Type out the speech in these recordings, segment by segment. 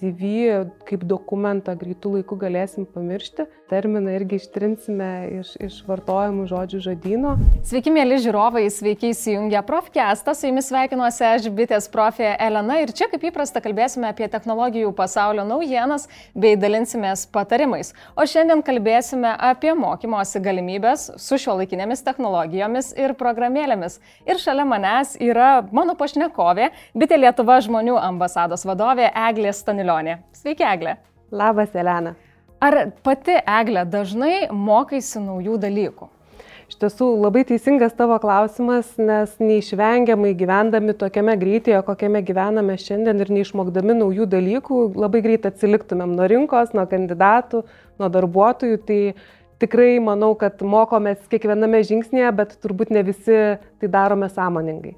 CV kaip dokumentą greitų laikų galėsim pamiršti. Terminą irgi ištrinsime iš, iš vartojimų žodžių žodino. Sveiki, mėly žiūrovai, sveiki įsijungę Profcastą, su jumis sveikinuosi aš, bitės profė Elena ir čia kaip įprasta kalbėsime apie technologijų pasaulio naujienas bei dalinsimės patarimais. O šiandien kalbėsime apie mokymosi galimybės su šio laikinėmis technologijomis ir programėlėmis. Ir šalia manęs yra mano pašnekovė, bitė Lietuva žmonių ambasados vadovė Eglė Stanilionė. Sveiki, Eglė. Labas, Elena. Ar pati Eglė dažnai mokaisi naujų dalykų? Iš tiesų labai teisingas tavo klausimas, nes neišvengiamai gyvendami tokiame greityje, kokiame gyvename šiandien ir neišmokdami naujų dalykų, labai greit atsiliktumėm nuo rinkos, nuo kandidatų, nuo darbuotojų. Tai tikrai manau, kad mokomės kiekviename žingsnėje, bet turbūt ne visi tai darome sąmoningai.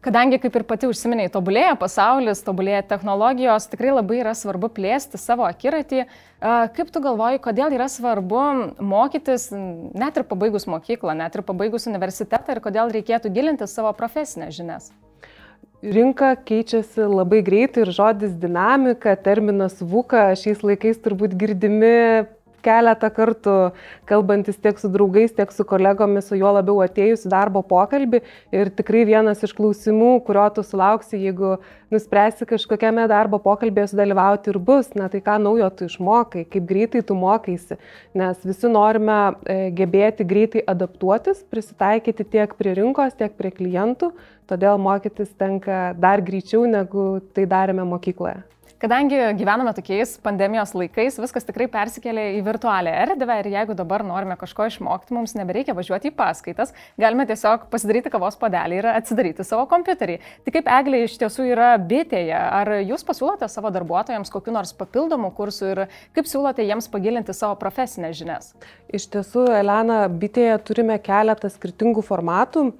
Kadangi, kaip ir pati užsiminiai, tobulėja pasaulis, tobulėja technologijos, tikrai labai yra svarbu plėsti savo akiratį. Kaip tu galvoji, kodėl yra svarbu mokytis net ir pabaigus mokyklą, net ir pabaigus universitetą ir kodėl reikėtų gilinti savo profesinės žinias? Rinka keičiasi labai greitai ir žodis dinamika, terminas vuka šiais laikais turbūt girdimi keletą kartų, kalbantis tiek su draugais, tiek su kolegomis, o juo labiau atėjus į darbo pokalbį. Ir tikrai vienas iš klausimų, kurio tu sulauksi, jeigu nuspręsi kažkokiame darbo pokalbėje sudalyvauti ir bus, na tai ką naujo tu išmokai, kaip greitai tu mokaisi. Nes visi norime e, gebėti greitai adaptuotis, prisitaikyti tiek prie rinkos, tiek prie klientų, todėl mokytis tenka dar greičiau, negu tai darėme mokykloje. Kadangi gyvename tokiais pandemijos laikais, viskas tikrai persikėlė į virtualią erdvę ir jeigu dabar norime kažko išmokti, mums nebereikia važiuoti į paskaitas, galime tiesiog pasidaryti kavos padelį ir atsidaryti savo kompiuterį. Tai kaip Eglė iš tiesų yra bitėje, ar jūs pasiūlote savo darbuotojams kokiu nors papildomu kursu ir kaip siūlote jiems pagilinti savo profesinės žinias? Iš tiesų, Elena, bitėje turime keletą skirtingų formatų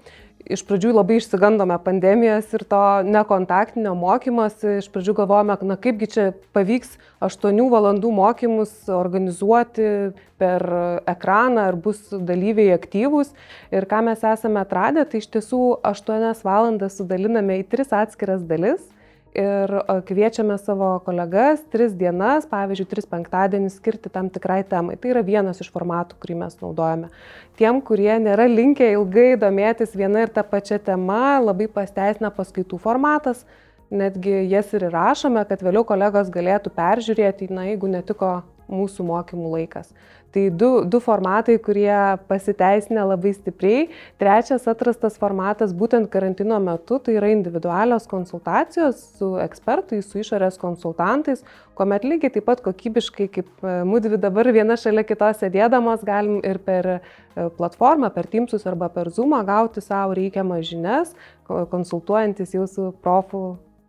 iš pradžių labai išsigandome pandemijos ir to nekontaktinio mokymosi. Iš pradžių galvojame, na kaipgi čia pavyks 8 valandų mokymus organizuoti per ekraną, ar bus dalyviai aktyvūs. Ir ką mes esame atradę, tai iš tiesų 8 valandas sudaliname į 3 atskiras dalis ir kviečiame savo kolegas tris dienas, pavyzdžiui, tris penktadienį skirti tam tikrai temai. Tai yra vienas iš formatų, kurį mes naudojame. Tiem, kurie nėra linkę ilgai domėtis viena ir ta pačia tema, labai pasteisina paskaitų formatas. Netgi jas ir įrašome, kad vėliau kolegos galėtų peržiūrėti, na, jeigu netiko mūsų mokymų laikas. Tai du, du formatai, kurie pasiteisinę labai stipriai. Trečias atrastas formatas būtent karantino metu, tai yra individualios konsultacijos su ekspertais, su išorės konsultantais, kuomet lygiai taip pat kokybiškai kaip e, mūdvi dabar viena šalia kitos sėdėdamos galim ir per e, platformą, per Teamsus arba per Zoomą gauti savo reikiamas žinias, konsultuojantis jūsų profų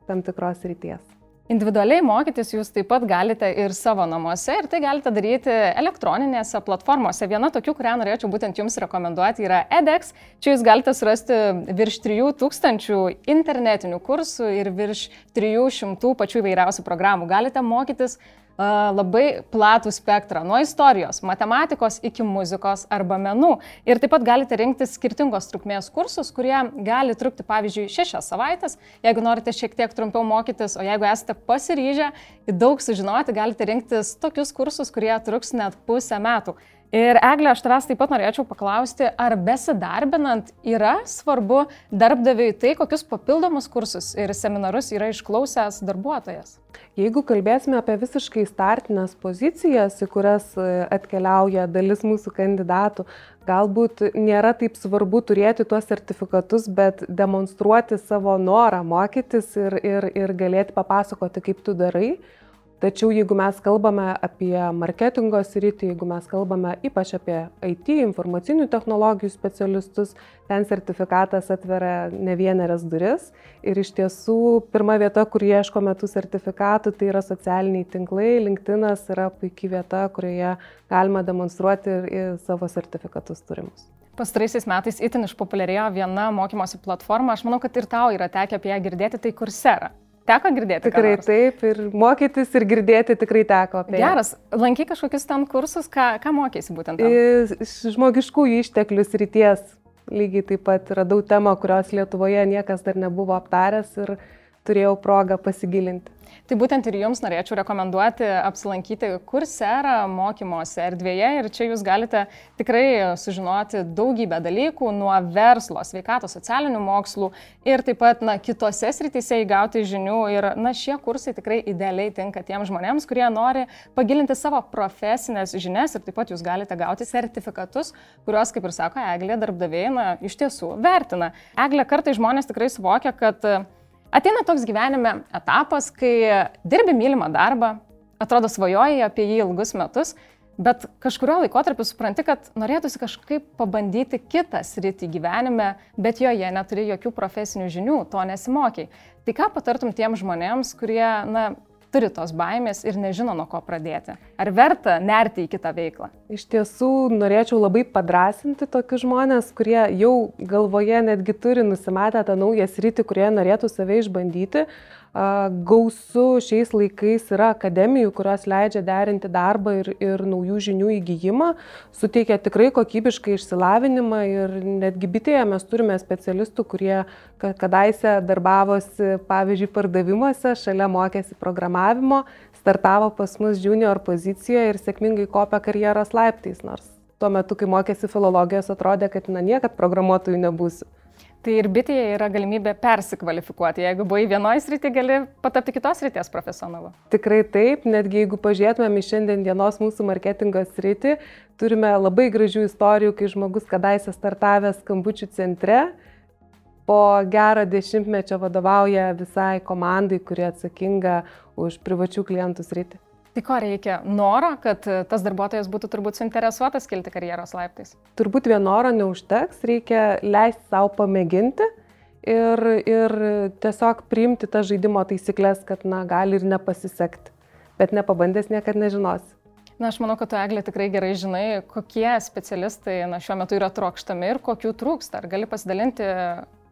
tam tikros ryties. Individualiai mokytis jūs taip pat galite ir savo namuose ir tai galite daryti elektroninėse platformose. Viena tokių, kurią norėčiau būtent jums rekomenduoti, yra edX. Čia jūs galite surasti virš 3000 internetinių kursų ir virš 300 pačių įvairiausių programų. Galite mokytis labai platų spektrą, nuo istorijos, matematikos iki muzikos arba menų. Ir taip pat galite rinktis skirtingos trukmės kursus, kurie gali trukti, pavyzdžiui, šešias savaitės, jeigu norite šiek tiek trumpiau mokytis, o jeigu esate pasiryžę daug sužinoti, galite rinktis tokius kursus, kurie truks net pusę metų. Ir Eglė, aš tavęs taip pat norėčiau paklausti, ar besidarbinant yra svarbu darbdaviui tai, kokius papildomus kursus ir seminarus yra išklausęs darbuotojas? Jeigu kalbėsime apie visiškai startinės pozicijas, į kurias e, atkeliauja dalis mūsų kandidatų, galbūt nėra taip svarbu turėti tuos sertifikatus, bet demonstruoti savo norą mokytis ir, ir, ir galėti papasakoti, kaip tu darai, Tačiau jeigu mes kalbame apie marketingo sritį, jeigu mes kalbame ypač apie IT, informacinių technologijų specialistus, ten sertifikatas atveria ne vienerias duris. Ir iš tiesų pirma vieta, kur ieškome tų sertifikatų, tai yra socialiniai tinklai. LinkedInas yra puikia vieta, kurioje galima demonstruoti ir, ir savo sertifikatus turimus. Pastaraisiais metais itin išpopuliarėjo viena mokymosi platforma, aš manau, kad ir tau yra tekę apie ją girdėti, tai Coursera. Teko girdėti? Tikrai taip, ir mokytis, ir girdėti tikrai teko. Geras, lanky kažkokius ten kursus, ką, ką mokėsi būtent? Tam? Iš žmogiškųjų išteklius ryties lygiai taip pat radau temą, kurios Lietuvoje niekas dar nebuvo aptaręs ir turėjau progą pasigilinti. Tai būtent ir jums norėčiau rekomenduoti apsilankyti Coursera mokymosi erdvėje ir čia jūs galite tikrai sužinoti daugybę dalykų nuo verslo, sveikatos, socialinių mokslų ir taip pat na, kitose srityse įgauti žinių. Ir na, šie kursai tikrai idealiai tinka tiems žmonėms, kurie nori pagilinti savo profesinės žinias ir taip pat jūs galite gauti sertifikatus, kuriuos, kaip ir sako Eglė, darbdaviai na, iš tiesų vertina. Eglė kartai žmonės tikrai suvokia, kad Ateina toks gyvenime etapas, kai dirbi mylimą darbą, atrodo svajoji apie jį ilgus metus, bet kažkurio laikotarpiu supranti, kad norėtųsi kažkaip pabandyti kitą sritį gyvenime, bet joje neturi jokių profesinių žinių, to nesimokiai. Tai ką patartum tiem žmonėms, kurie, na, turi tos baimės ir nežino, nuo ko pradėti. Ar verta nerti į kitą veiklą? Iš tiesų, norėčiau labai padrasinti tokius žmonės, kurie jau galvoje netgi turi nusimatę tą naują sritį, kurie norėtų save išbandyti gausu šiais laikais yra akademijų, kurios leidžia derinti darbą ir, ir naujų žinių įgyjimą, suteikia tikrai kokybišką išsilavinimą ir netgi bitėje mes turime specialistų, kurie kadaise darbavosi, pavyzdžiui, pardavimuose, šalia mokėsi programavimo, startavo pas mus junior pozicijoje ir sėkmingai kopia karjeros laiptais, nors tuo metu, kai mokėsi filologijos, atrodė, kad na niekad programuotojų nebūsiu. Tai ir bitėje yra galimybė persikvalifikuoti. Jeigu buvai vienoje srityje, gali patapti kitos srities profesionalu. Tikrai taip, netgi jeigu pažiūrėtumėm į šiandien dienos mūsų marketingo sritį, turime labai gražių istorijų, kai žmogus kadaise startavęs skambučių centre, po gerą dešimtmečio vadovauja visai komandai, kuri atsakinga už privačių klientų sritį. Tai ko reikia? Noro, kad tas darbuotojas būtų turbūt suinteresuotas kilti karjeros laiptais? Turbūt vien noro neužteks, reikia leisti savo pamėginti ir, ir tiesiog priimti tą žaidimo taisyklės, kad na, gali ir nepasisekti, bet nepabandęs niekada nežinosi. Na, aš manau, kad tu, Eglė, tikrai gerai žinai, kokie specialistai na, šiuo metu yra trokštami ir kokių trūksta. Ar gali pasidalinti,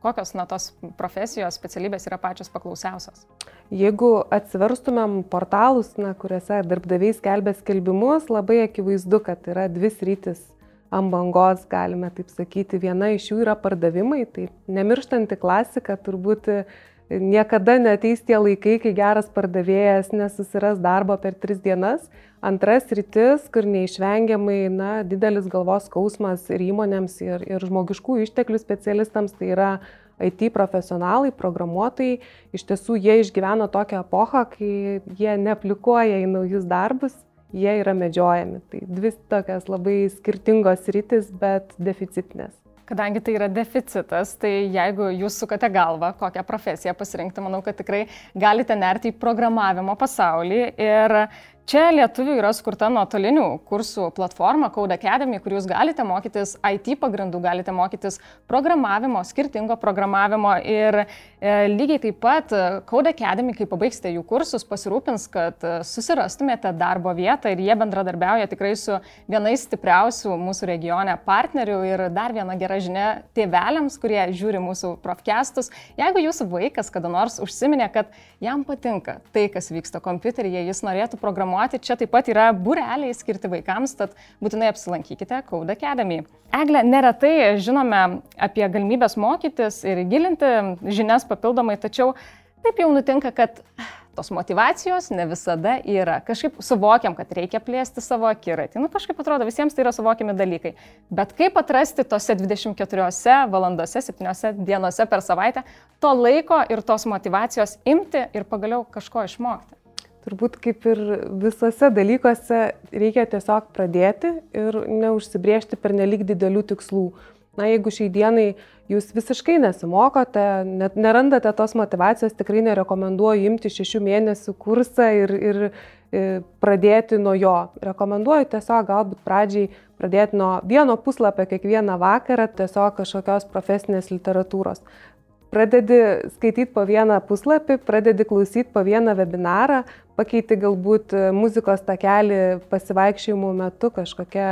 kokios na, tos profesijos, specialybės yra pačios paklausiausios? Jeigu atsiverstumėm portalus, na, kuriuose darbdaviai skelbia skelbimus, labai akivaizdu, kad yra dvi sritis ant bangos, galime taip sakyti. Viena iš jų yra pardavimai, tai nemirštanti klasika, turbūt niekada neteis tie laikai, kai geras pardavėjas nesusiras darbo per tris dienas. Antras rytis, kur neišvengiamai na, didelis galvos skausmas ir įmonėms, ir, ir žmogiškų išteklių specialistams, tai yra IT profesionalai, programuotojai. Iš tiesų jie išgyvena tokią epochą, kai jie neaplikuoja į naujus darbus, jie yra medžiojami. Tai dvi tokias labai skirtingos rytis, bet deficitinės. Kadangi tai yra deficitas, tai jeigu jūs sukate galvą, kokią profesiją pasirinkti, manau, kad tikrai galite nerti į programavimo pasaulį ir Čia lietuvių yra skurta nuotolinių kursų platforma Code Academy, kur jūs galite mokytis IT pagrindų, galite mokytis programavimo, skirtingo programavimo ir e, lygiai taip pat e, Code Academy, kai pabaigsite jų kursus, pasirūpins, kad e, susirastumėte darbo vietą ir jie bendradarbiauja tikrai su vienais stipriausių mūsų regione partnerių ir dar viena gera žinia tėveliams, kurie žiūri mūsų profkestus. Jeigu jūsų vaikas kada nors užsiminė, kad jam patinka tai, kas vyksta kompiuteryje, jis norėtų programuoti, programuoti. Čia taip pat yra bureliai skirti vaikams, tad būtinai apsilankykite Code Academy. Egle, neretai žinome apie galimybės mokytis ir gilinti žinias papildomai, tačiau taip jau nutinka, kad tos motivacijos ne visada yra. Kažkaip suvokiam, kad reikia plėsti savo akiratį. Nu, kažkaip atrodo, visiems tai yra suvokiami dalykai. Bet kaip atrasti tose 24 valandose, 7 dienose per savaitę to laiko ir tos motivacijos imti ir pagaliau kažko išmokti? Turbūt kaip ir visose dalykuose reikia tiesiog pradėti ir neužsibriežti per nelik didelių tikslų. Na, jeigu šiai dienai jūs visiškai nesimokote, net nerandate tos motivacijos, tikrai nerekomenduoju imti šešių mėnesių kursą ir, ir, ir e, pradėti nuo jo. Rekomenduoju tiesiog galbūt pradžiai pradėti nuo vieno puslapio kiekvieną vakarą, tiesiog kažkokios profesinės literatūros pradedi skaityti po vieną puslapį, pradedi klausyti po vieną webinarą, pakeiti galbūt e, muzikos takelį pasivaikščiojimų metu kažkokia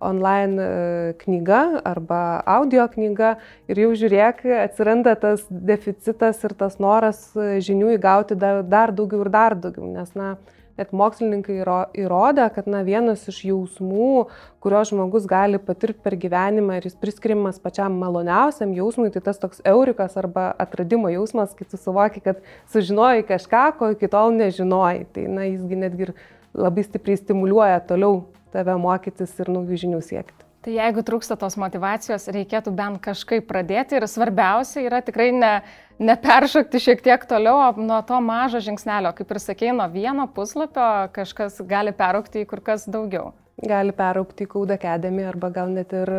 online e, knyga arba audio knyga ir jau žiūrėk, atsiranda tas deficitas ir tas noras e, žinių įgauti dar, dar daugiau ir dar daugiau, nes, na, net mokslininkai įrodė, kad na, vienas iš jausmų, kurio žmogus gali patirti per gyvenimą ir jis priskirimas pačiam maloniausiam jausmui, tai tas toks eurikas arba atradimo jausmas, kai tu suvoki, kad sužinojai kažką, ko iki tol nežinojai. Tai na, jisgi netgi ir labai stipriai stimuliuoja toliau tave mokytis ir naujų žinių siekti. Tai jeigu trūksta tos motivacijos, reikėtų bent kažkaip pradėti ir svarbiausia yra tikrai ne, neperšokti šiek tiek toliau nuo to mažo žingsnelio. Kaip ir sakėjai, nuo vieno puslapio kažkas gali peraukti į kur kas daugiau. Gali peraukti į Code Academy arba gal net ir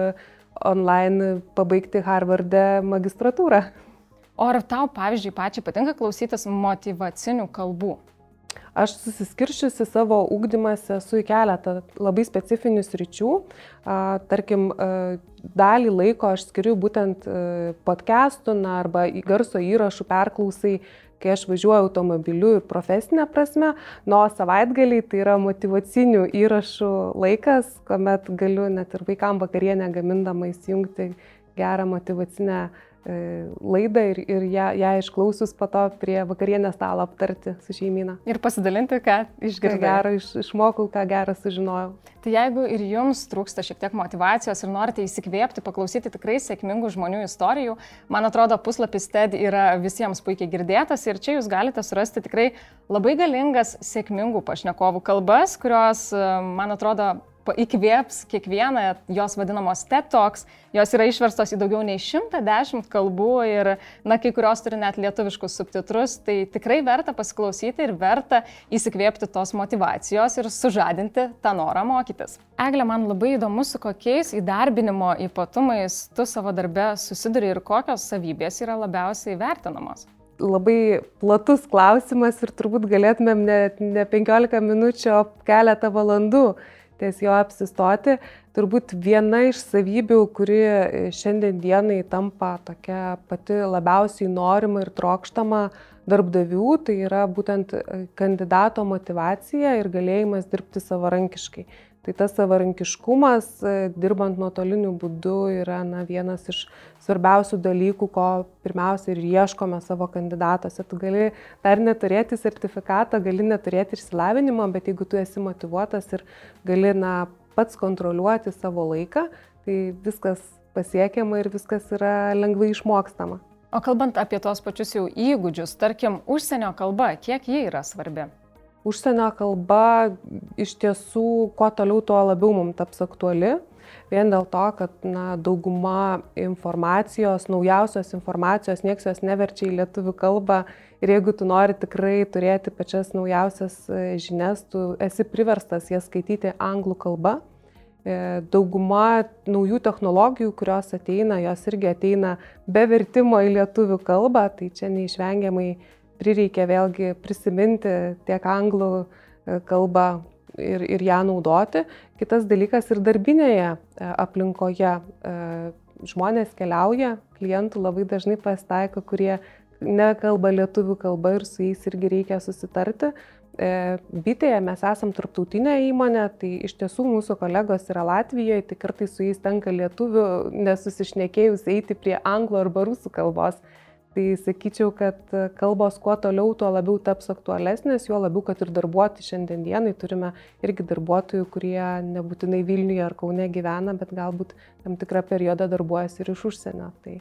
online pabaigti Harvardą magistratūrą. O ar tau, pavyzdžiui, pačiai patinka klausytis motivacinių kalbų? Aš susiskiršiusi savo ūkdymąsi su į keletą labai specifinių sričių. Tarkim, dalį laiko aš skiriu būtent podcastų na, arba garso įrašų perklausai, kai aš važiuoju automobiliu ir profesinė prasme, nuo savaitgaliai tai yra motivacinių įrašų laikas, kuomet galiu net ir vaikam vakarienę gamindama įsijungti gerą motivacinę E, laidą ir, ir ją, ją išklausius po to prie vakarienės stalo aptarti su šeimyna. Ir pasidalinti, ką išgirdau. Ką gerą iš, išmokau, ką gerą sužinojau. Tai jeigu ir jums trūksta šiek tiek motivacijos ir norite įsikvėpti, paklausyti tikrai sėkmingų žmonių istorijų, man atrodo, puslapis TED yra visiems puikiai girdėtas ir čia jūs galite surasti tikrai labai galingas sėkmingų pašnekovų kalbas, kurios, man atrodo, įkvėps kiekvieną, jos vadinamos TED Talks, jos yra išverstos į daugiau nei 110 kalbų ir, na, kai kurios turi net lietuviškus subtitrus, tai tikrai verta pasiklausyti ir verta įsikvėpti tos motivacijos ir sužadinti tą norą mokytis. Eglė, man labai įdomu, su kokiais įdarbinimo ypatumais tu savo darbe susiduri ir kokios savybės yra labiausiai vertinamos? Labai platus klausimas ir turbūt galėtumėm ne, ne 15 minučių, o keletą valandų ties jo apsistoti. Turbūt viena iš savybių, kuri šiandien dienai tampa tokia pati labiausiai norima ir trokštama darbdavių, tai yra būtent kandidato motivacija ir galėjimas dirbti savarankiškai. Tai tas savarankiškumas, e, dirbant nuotoliniu būdu, yra na, vienas iš svarbiausių dalykų, ko pirmiausia ir ieškome savo kandidatuose. Tu gali dar neturėti sertifikatą, gali neturėti išsilavinimo, bet jeigu tu esi motivuotas ir gali na, pats kontroliuoti savo laiką, tai viskas pasiekiama ir viskas yra lengvai išmokstama. O kalbant apie tos pačius jau įgūdžius, tarkim, užsienio kalba, kiek ji yra svarbi? Užsienio kalba iš tiesų kuo toliau, tuo labiau mums taps aktuali. Vien dėl to, kad na, dauguma informacijos, naujausios informacijos, nieks jos neverčia į lietuvių kalbą ir jeigu tu nori tikrai turėti pačias naujausias e, žinias, tu esi priverstas jas skaityti anglų kalba. E, dauguma naujų technologijų, kurios ateina, jos irgi ateina be vertimo į lietuvių kalbą, tai čia neišvengiamai prireikė vėlgi prisiminti tiek anglų e, kalbą ir, ir ją naudoti. Kitas dalykas ir darbinėje e, aplinkoje e, žmonės keliauja, klientų labai dažnai pasitaiko, kurie nekalba lietuvių kalba ir su jais irgi reikia susitarti. Bitėje mes esam tarptautinė įmonė, tai iš tiesų mūsų kolegos yra Latvijoje, tai kartais su jais tenka lietuvių nesusišnekėjus eiti prie anglų arba rusų kalbos. Tai sakyčiau, kad kalbos kuo toliau, tuo labiau taps aktualesnės, juo labiau, kad ir darbuotojai šiandien dienai turime irgi darbuotojų, kurie nebūtinai Vilniuje ar Kaune gyvena, bet galbūt tam tikrą periodą darbuojasi ir iš užsienio. Tai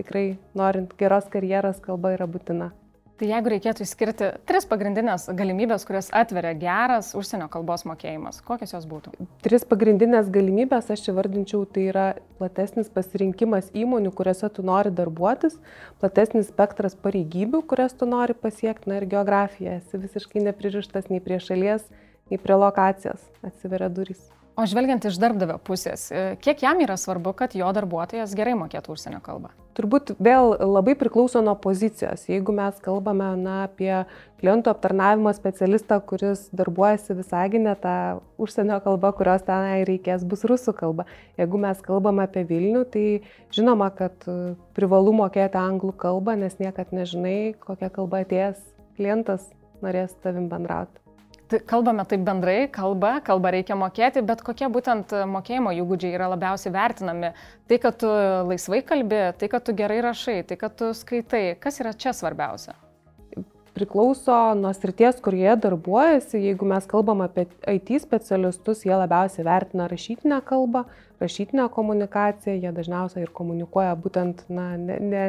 tikrai norint geros karjeros kalba yra būtina. Tai jeigu reikėtų išskirti tris pagrindinės galimybės, kurias atveria geras užsienio kalbos mokėjimas, kokios jos būtų? Tris pagrindinės galimybės aš įvardinčiau, tai yra platesnis pasirinkimas įmonių, kuriuose tu nori darbuotis, platesnis spektras pareigybių, kurias tu nori pasiekti, na ir geografija. Esi visiškai nepririštas nei prie šalies, nei prie lokacijos, atsiveria durys. O žvelgiant iš darbdavio pusės, e, kiek jam yra svarbu, kad jo darbuotojas gerai mokėtų užsienio kalbą? Turbūt vėl labai priklauso nuo pozicijos. Jeigu mes kalbame na, apie klientų aptarnavimo specialistą, kuris darbuojasi Visaginė, ta užsienio kalba, kurios tenai reikės, bus rusų kalba. Jeigu mes kalbame apie Vilnių, tai žinoma, kad e, privalu mokėti anglų kalbą, nes niekad nežinai, kokia kalba atėjęs klientas norės tavim bendrauti. Tai kalbame taip bendrai, kalba, kalbą reikia mokėti, bet kokie būtent mokėjimo įgūdžiai yra labiausiai vertinami? Tai, kad tu laisvai kalbi, tai, kad tu gerai rašai, tai, kad tu skaitai, kas yra čia svarbiausia? priklauso nuo srities, kur jie darbuojasi. Jeigu mes kalbam apie IT specialistus, jie labiausiai vertina rašytinę kalbą, rašytinę komunikaciją, jie dažniausiai ir komunikuoja būtent na, ne, ne,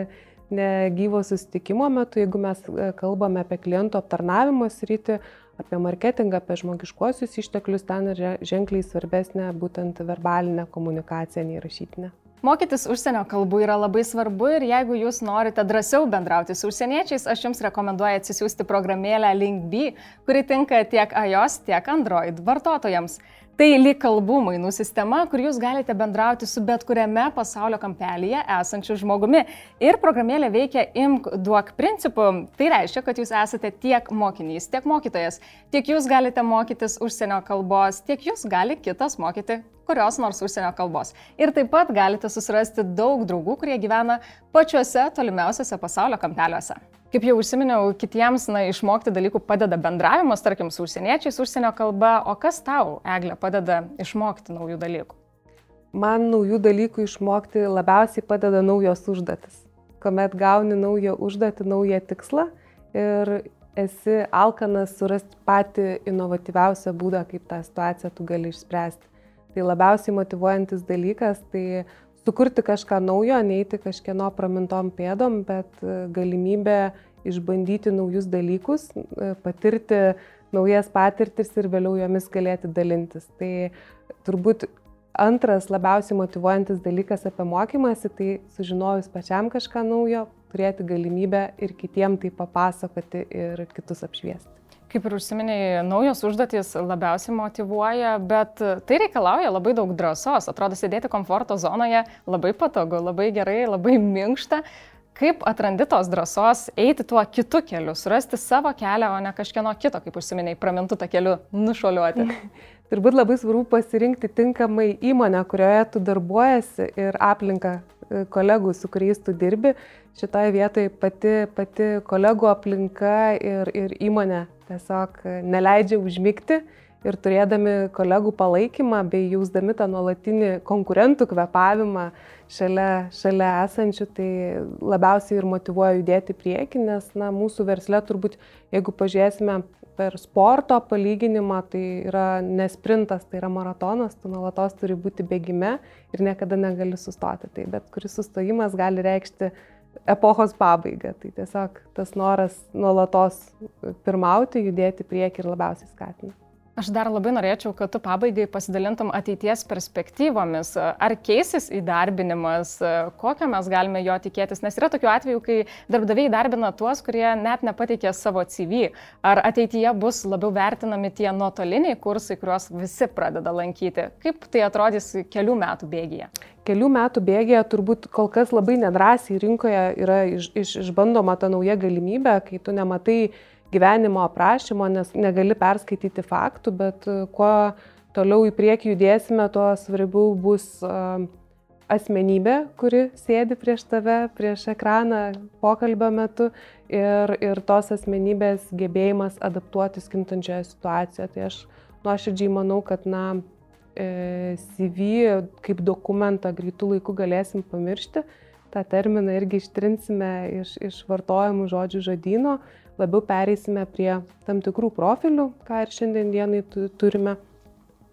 ne gyvo susitikimo metu, jeigu mes e, kalbame apie klientų aptarnavimo sritį, apie marketingą, apie žmogiškuosius išteklius, ten yra ženkliai svarbesnė būtent verbalinė komunikacija nei rašytinė. Mokytis užsienio kalbų yra labai svarbu ir jeigu jūs norite drąsiau bendrauti su užsieniečiais, aš jums rekomenduoju atsisiųsti programėlę LinkB, kuri tinka tiek iOS, tiek Android vartotojams. Tai lyg kalbų mainų sistema, kur jūs galite bendrauti su bet kuriame pasaulio kampelyje esančiu žmogumi. Ir programėlė veikia imk duok principu. Tai reiškia, kad jūs esate tiek mokinys, tiek mokytojas. Tiek jūs galite mokytis užsienio kalbos, tiek jūs gali kitas mokyti kurios nors užsienio kalbos. Ir taip pat galite susirasti daug draugų, kurie gyvena pačiuose tolimiausiuose pasaulio kampeliuose. Kaip jau užsiminiau, kitiems na, išmokti dalykų padeda bendravimas, tarkim, su užsieniečiais, užsienio kalba, o kas tau, Eglė, padeda išmokti naujų dalykų? Man naujų dalykų išmokti labiausiai padeda naujos užduotis. Komet gauni naują užduotį, naują tikslą ir esi alkanas surasti patį inovatyviausią būdą, kaip tą situaciją tu gali išspręsti. Tai labiausiai motivuojantis dalykas, tai sukurti kažką naujo, neiti kažkieno pramintom pėdom, bet e, galimybė išbandyti naujus dalykus, e, patirti naujas patirtis ir vėliau jomis galėti dalintis. Tai turbūt antras labiausiai motivuojantis dalykas apie mokymasi, tai sužinojus pačiam kažką naujo, turėti galimybę ir kitiem tai papasakoti ir kitus apšviesti. Kaip ir užsiminiai, naujos užduotys labiausiai motivuoja, bet tai reikalauja labai daug drąsos. Atrodo, sėdėti komforto zonoje labai patogu, labai gerai, labai minkšta. Kaip atrandi tos drąsos eiti tuo kitu keliu, surasti savo kelią, o ne kažkieno kito, kaip užsiminiai, pramintų tą keliu nušuoliuoti? Turbūt labai svarbu pasirinkti tinkamai įmonę, kurioje tu darbuojasi ir aplinką e, kolegų, su kuriais tu dirbi. Šitoje vietoje pati, pati kolegų aplinka ir, ir įmonė tiesiog neleidžia užmygti ir turėdami kolegų palaikymą bei jausdami tą nuolatinį konkurentų kvepavimą šalia, šalia esančių, tai labiausiai ir motivuoja judėti prieki, nes na, mūsų versle turbūt, jeigu pažiūrėsime per sporto palyginimą, tai yra nesprintas, tai yra maratonas, tu nuolatos turi būti bėgime ir niekada negali sustoti. Tai bet kuris sustojimas gali reikšti epochos pabaigą. Tai tiesiog tas noras nuolatos pirmauti, judėti prieki ir labiausiai skatina. Aš dar labai norėčiau, kad tu pabaigai pasidalintum ateities perspektyvomis. Ar keisis įdarbinimas, kokio mes galime jo tikėtis, nes yra tokių atvejų, kai darbdaviai darbina tuos, kurie net nepateikė savo CV. Ar ateityje bus labiau vertinami tie nuotoliniai kursai, kuriuos visi pradeda lankyti? Kaip tai atrodys kelių metų bėgyje? Kelių metų bėgėje turbūt kol kas labai nedrasiai rinkoje yra iš, iš, išbandoma ta nauja galimybė, kai tu nematai gyvenimo aprašymo, nes negali perskaityti faktų, bet e, kuo toliau į priekį judėsime, tuo svarbiau bus e, asmenybė, kuri sėdi prieš tave, prieš ekraną pokalbio metu ir, ir tos asmenybės gebėjimas adaptuotis kintančioje situacijoje. Tai aš nuoširdžiai manau, kad na, CV kaip dokumentą greitų laikų galėsim pamiršti, tą terminą irgi ištrinsime iš, iš vartojimų žodžių žodino, labiau pereisime prie tam tikrų profilių, ką ir šiandien dienai turime.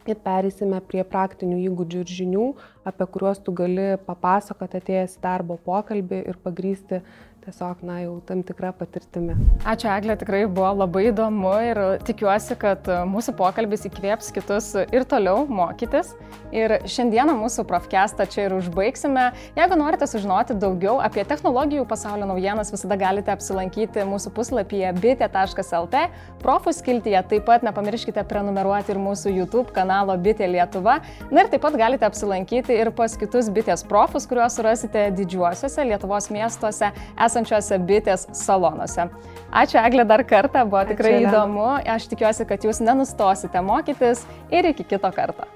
Ir perėsime prie praktinių įgūdžių ir žinių, apie kuriuos tu gali papasakoti atėjęs į darbo pokalbį ir pagrysti tiesiog, na, jau tam tikrą patirtimį. Ačiū, Eglė, tikrai buvo labai įdomu ir tikiuosi, kad mūsų pokalbis įkvėps kitus ir toliau mokytis. Ir šiandieną mūsų profkestą čia ir užbaigsime. Jeigu norite sužinoti daugiau apie technologijų pasaulio naujienas, visada galite apsilankyti mūsų puslapyje bitė.lt, profų skiltyje. Taip pat nepamirškite prenumeruoti ir mūsų YouTube kanalo Bitė Lietuva. Na ir taip pat galite apsilankyti ir pas kitus bitės profus, kuriuos surasite didžiuosiuose Lietuvos miestuose. Esate esančiuose bitės salonuose. Ačiū Eglė dar kartą, buvo tikrai Ačiū, įdomu. Aš tikiuosi, kad jūs nenustosite mokytis ir iki kito karto.